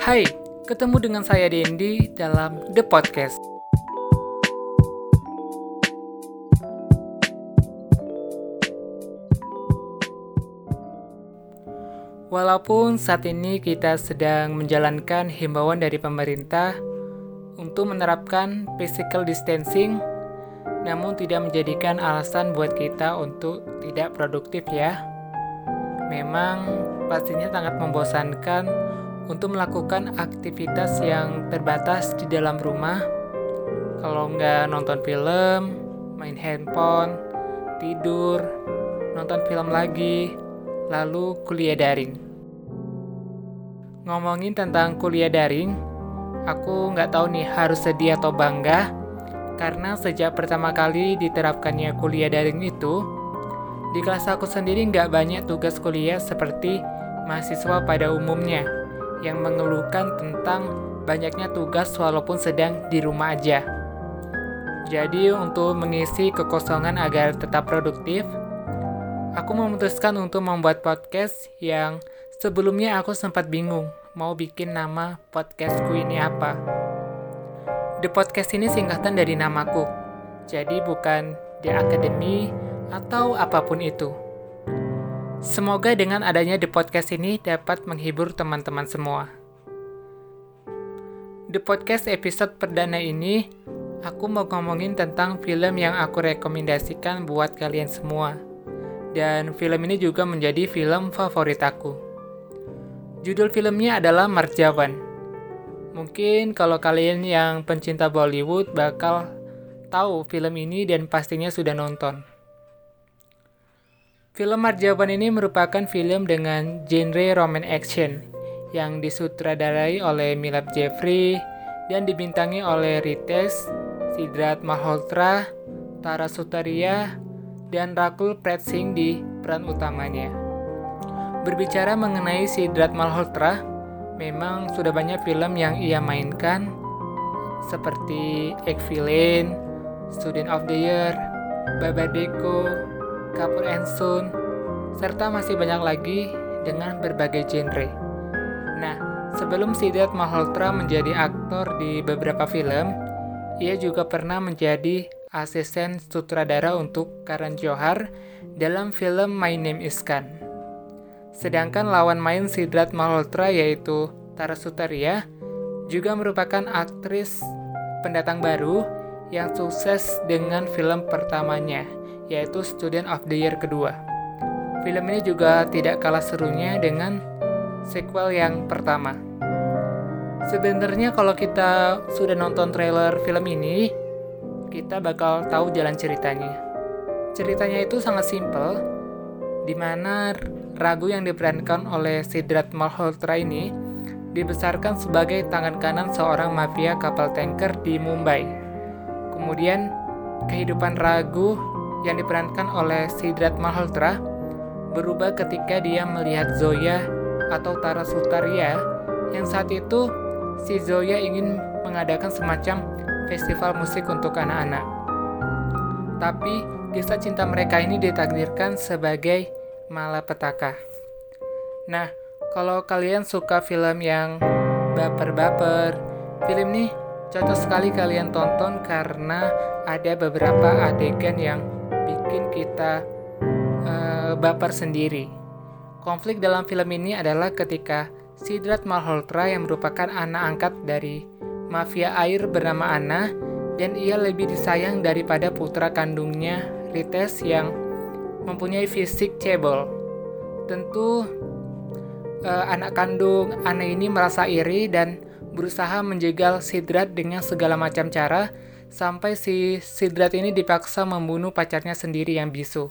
Hai, ketemu dengan saya Dendi dalam The Podcast. Walaupun saat ini kita sedang menjalankan himbauan dari pemerintah untuk menerapkan physical distancing, namun tidak menjadikan alasan buat kita untuk tidak produktif ya. Memang pastinya sangat membosankan untuk melakukan aktivitas yang terbatas di dalam rumah. Kalau nggak nonton film, main handphone, tidur, nonton film lagi, lalu kuliah daring. Ngomongin tentang kuliah daring, aku nggak tahu nih harus sedih atau bangga, karena sejak pertama kali diterapkannya kuliah daring itu, di kelas aku sendiri nggak banyak tugas kuliah seperti mahasiswa pada umumnya, yang mengeluhkan tentang banyaknya tugas walaupun sedang di rumah aja. Jadi untuk mengisi kekosongan agar tetap produktif, aku memutuskan untuk membuat podcast yang sebelumnya aku sempat bingung mau bikin nama podcastku ini apa. The Podcast ini singkatan dari namaku, jadi bukan The Academy atau apa pun itu. Semoga dengan adanya The Podcast ini dapat menghibur teman-teman semua. The Podcast episode perdana ini, aku mau ngomongin tentang film yang aku rekomendasikan buat kalian semua dan film ini juga menjadi film favorit aku. Judul filmnya adalah Marjawan. Mungkin kalau kalian yang pencinta Bollywood bakal tahu film ini dan pastinya sudah nonton. Film Marjawan ini merupakan film dengan genre roman action yang disutradarai oleh Milad Jeffrey dan dibintangi oleh Ritesh, Sidrat Malhotra, Tara Sutaria, dan Rakul Pret Singh di peran utamanya. Berbicara mengenai Sidrat Malhotra, memang sudah banyak film yang ia mainkan seperti Ekvillain, Student of the Year, Babadeko, Kapur Soon, serta masih banyak lagi dengan berbagai genre. Nah, sebelum Sidrat Malhotra menjadi aktor di beberapa film, ia juga pernah menjadi asisten sutradara untuk Karan Johar dalam film My Name is Khan. Sedangkan lawan main Sidrat Malhotra yaitu Tara Sutaria juga merupakan aktris pendatang baru yang sukses dengan film pertamanya yaitu Student of the Year kedua. Film ini juga tidak kalah serunya dengan sequel yang pertama. Sebenarnya kalau kita sudah nonton trailer film ini, kita bakal tahu jalan ceritanya. Ceritanya itu sangat simpel, di mana Ragu yang diperankan oleh Sidrat Malhotra ini dibesarkan sebagai tangan kanan seorang mafia kapal tanker di Mumbai. Kemudian, kehidupan Ragu yang diperankan oleh Sidrat Malhotra berubah ketika dia melihat Zoya atau Tara Sutaria yang saat itu si Zoya ingin mengadakan semacam festival musik untuk anak-anak. Tapi kisah cinta mereka ini ditakdirkan sebagai malapetaka. Nah, kalau kalian suka film yang baper-baper, film ini cocok sekali kalian tonton karena ada beberapa adegan yang bikin kita uh, baper sendiri. Konflik dalam film ini adalah ketika Sidrat Malhotra yang merupakan anak angkat dari mafia air bernama Anna dan ia lebih disayang daripada putra kandungnya Rites yang mempunyai fisik cebol. Tentu eh, anak kandung Anna ini merasa iri dan berusaha menjegal Sidrat dengan segala macam cara sampai si Sidrat ini dipaksa membunuh pacarnya sendiri yang bisu.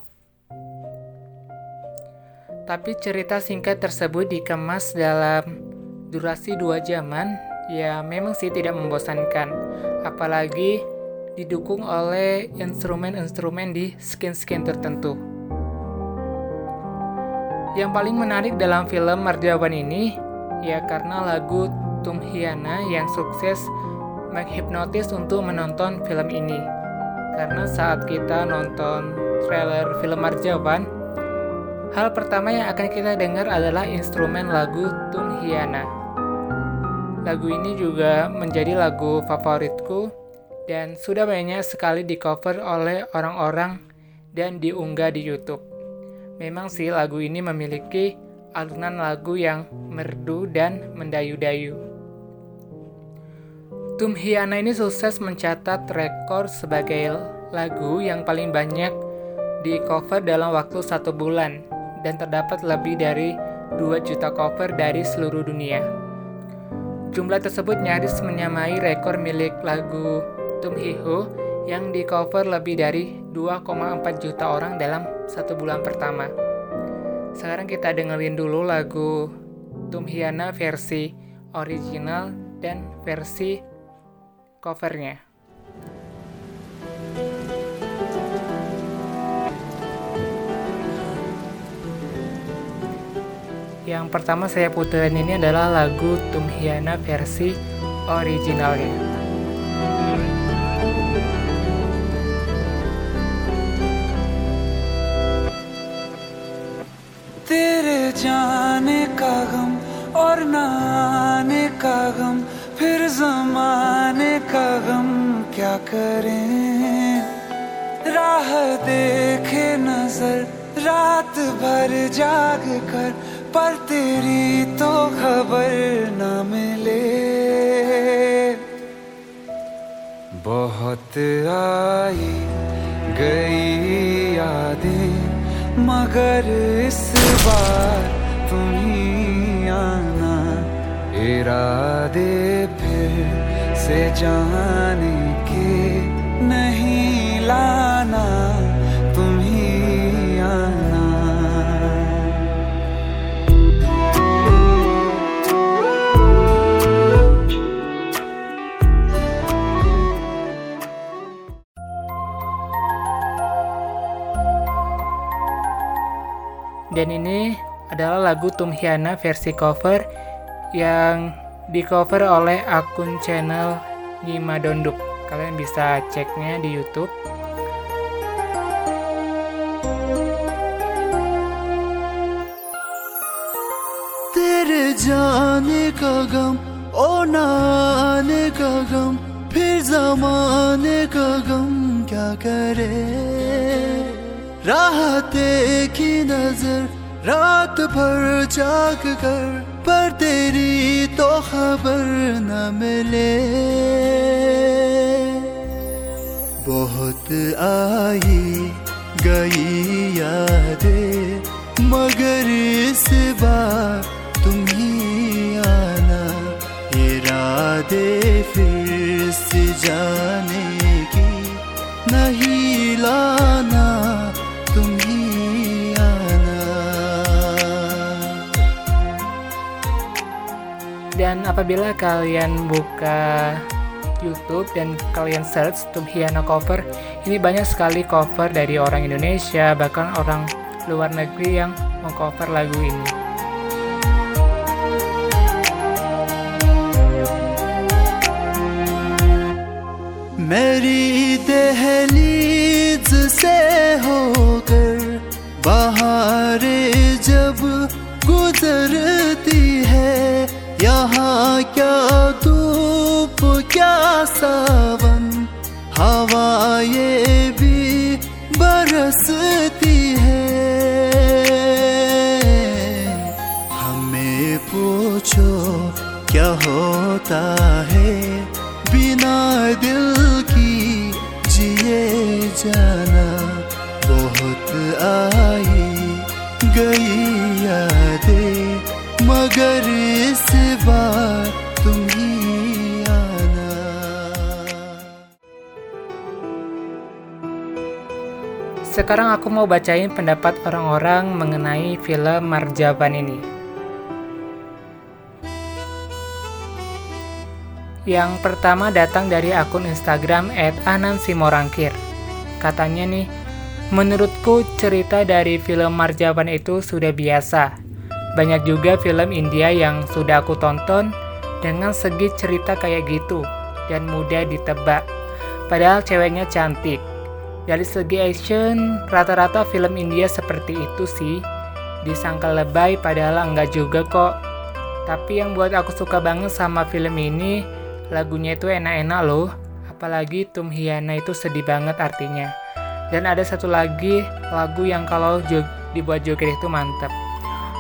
Tapi cerita singkat tersebut dikemas dalam durasi dua jaman ya memang sih tidak membosankan. Apalagi didukung oleh instrumen-instrumen di skin-skin tertentu. Yang paling menarik dalam film Marjawan ini ya karena lagu Tumhiana yang sukses menghipnotis untuk menonton film ini. Karena saat kita nonton trailer film Marjawan, hal pertama yang akan kita dengar adalah instrumen lagu Tumhiana. Lagu ini juga menjadi lagu favoritku dan sudah banyak sekali di cover oleh orang-orang dan diunggah di YouTube. Memang sih lagu ini memiliki alunan lagu yang merdu dan mendayu-dayu. Tum Hiana ini sukses mencatat rekor sebagai lagu yang paling banyak di cover dalam waktu satu bulan dan terdapat lebih dari 2 juta cover dari seluruh dunia. Jumlah tersebut nyaris menyamai rekor milik lagu Tum Hi Ho yang di cover lebih dari 2,4 juta orang dalam satu bulan pertama. Sekarang kita dengerin dulu lagu Tum Hiana versi original dan versi covernya. Yang pertama saya puterin ini adalah lagu Tumhiana versi originalnya. तेरे जाने का गम और नाने का गम फिर जमाने का गम क्या करें? राह देखे नज़र, रात भर जाग कर, पर तेरी तो खबर न मिले। बहुत आई गई यादें, मगर इस बार तुम ही आना, इरादे फिर से जाने नहीं लाना तुम ही आना Dan ini adalah lagu Tumhiana versi cover yang di cover oleh akun channel Nima Donduk. Kalian bisa ceknya di YouTube. तेरे जाने का गम और नाने का गम फिर जमाने का गम क्या करे राहते की नजर रात भर जाग कर पर तेरी तो खबर न मिले बहुत आई गई यादें मगर इस बार तुम ही आना इरादे फिर से जाने की नहीं लाना तुम ही आना Dan apabila kalian buka YouTube dan kalian search Tumhiana cover, ini banyak sekali cover dari orang Indonesia bahkan orang luar negeri yang mengcover lagu ini. ये भी बरसती है। हमें पूछो, क्या होता है? बिना दिल की जिए जाना, बहुत आई गई यादें, मगर इस बार Sekarang aku mau bacain pendapat orang-orang mengenai film Marjaban ini. Yang pertama datang dari akun Instagram @anansimorangkir. Katanya nih, menurutku cerita dari film Marjaban itu sudah biasa. Banyak juga film India yang sudah aku tonton dengan segi cerita kayak gitu dan mudah ditebak. Padahal ceweknya cantik. Dari segi action, rata-rata film India seperti itu sih. Disangka lebay padahal enggak juga kok. Tapi yang buat aku suka banget sama film ini, lagunya itu enak-enak loh. Apalagi Tum Hiana itu sedih banget artinya. Dan ada satu lagi lagu yang kalau jog, dibuat joget itu mantap.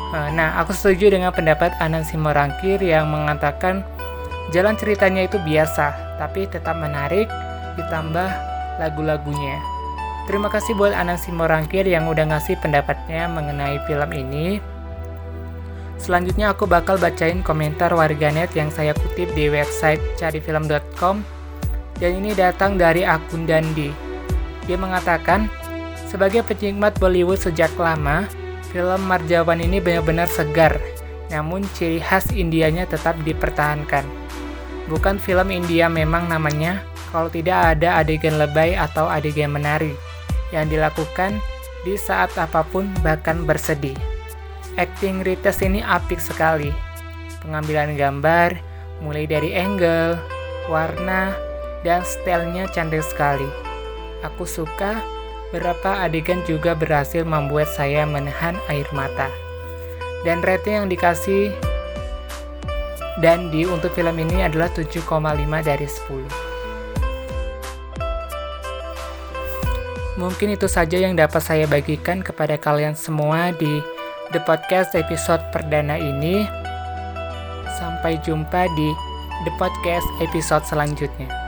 Eh, nah, aku setuju dengan pendapat Anand Simorangkir yang mengatakan jalan ceritanya itu biasa, tapi tetap menarik, ditambah lagu-lagunya. Terima kasih buat Anand Simorangkir yang udah ngasih pendapatnya mengenai film ini. Selanjutnya aku bakal bacain komentar warganet yang saya kutip di website carifilm.com dan ini datang dari akun Dandi. Dia mengatakan, sebagai penikmat Bollywood sejak lama, film Marjawan ini benar-benar segar, namun ciri khas Indianya tetap dipertahankan. Bukan film India memang namanya, kalau tidak ada adegan lebay atau adegan menari yang dilakukan di saat apa pun bahkan bersedih. Acting Rites ini apik sekali. Pengambilan gambar, mulai dari angle, warna, dan stylenya cantik sekali. Aku suka beberapa adegan juga berhasil membuat saya menahan air mata. Dan rating yang dikasih dan di untuk film ini adalah 7,5 dari 10. Mungkin itu saja yang dapat saya bagikan kepada kalian semua di The Podcast episode perdana ini. Sampai jumpa di The Podcast episode selanjutnya.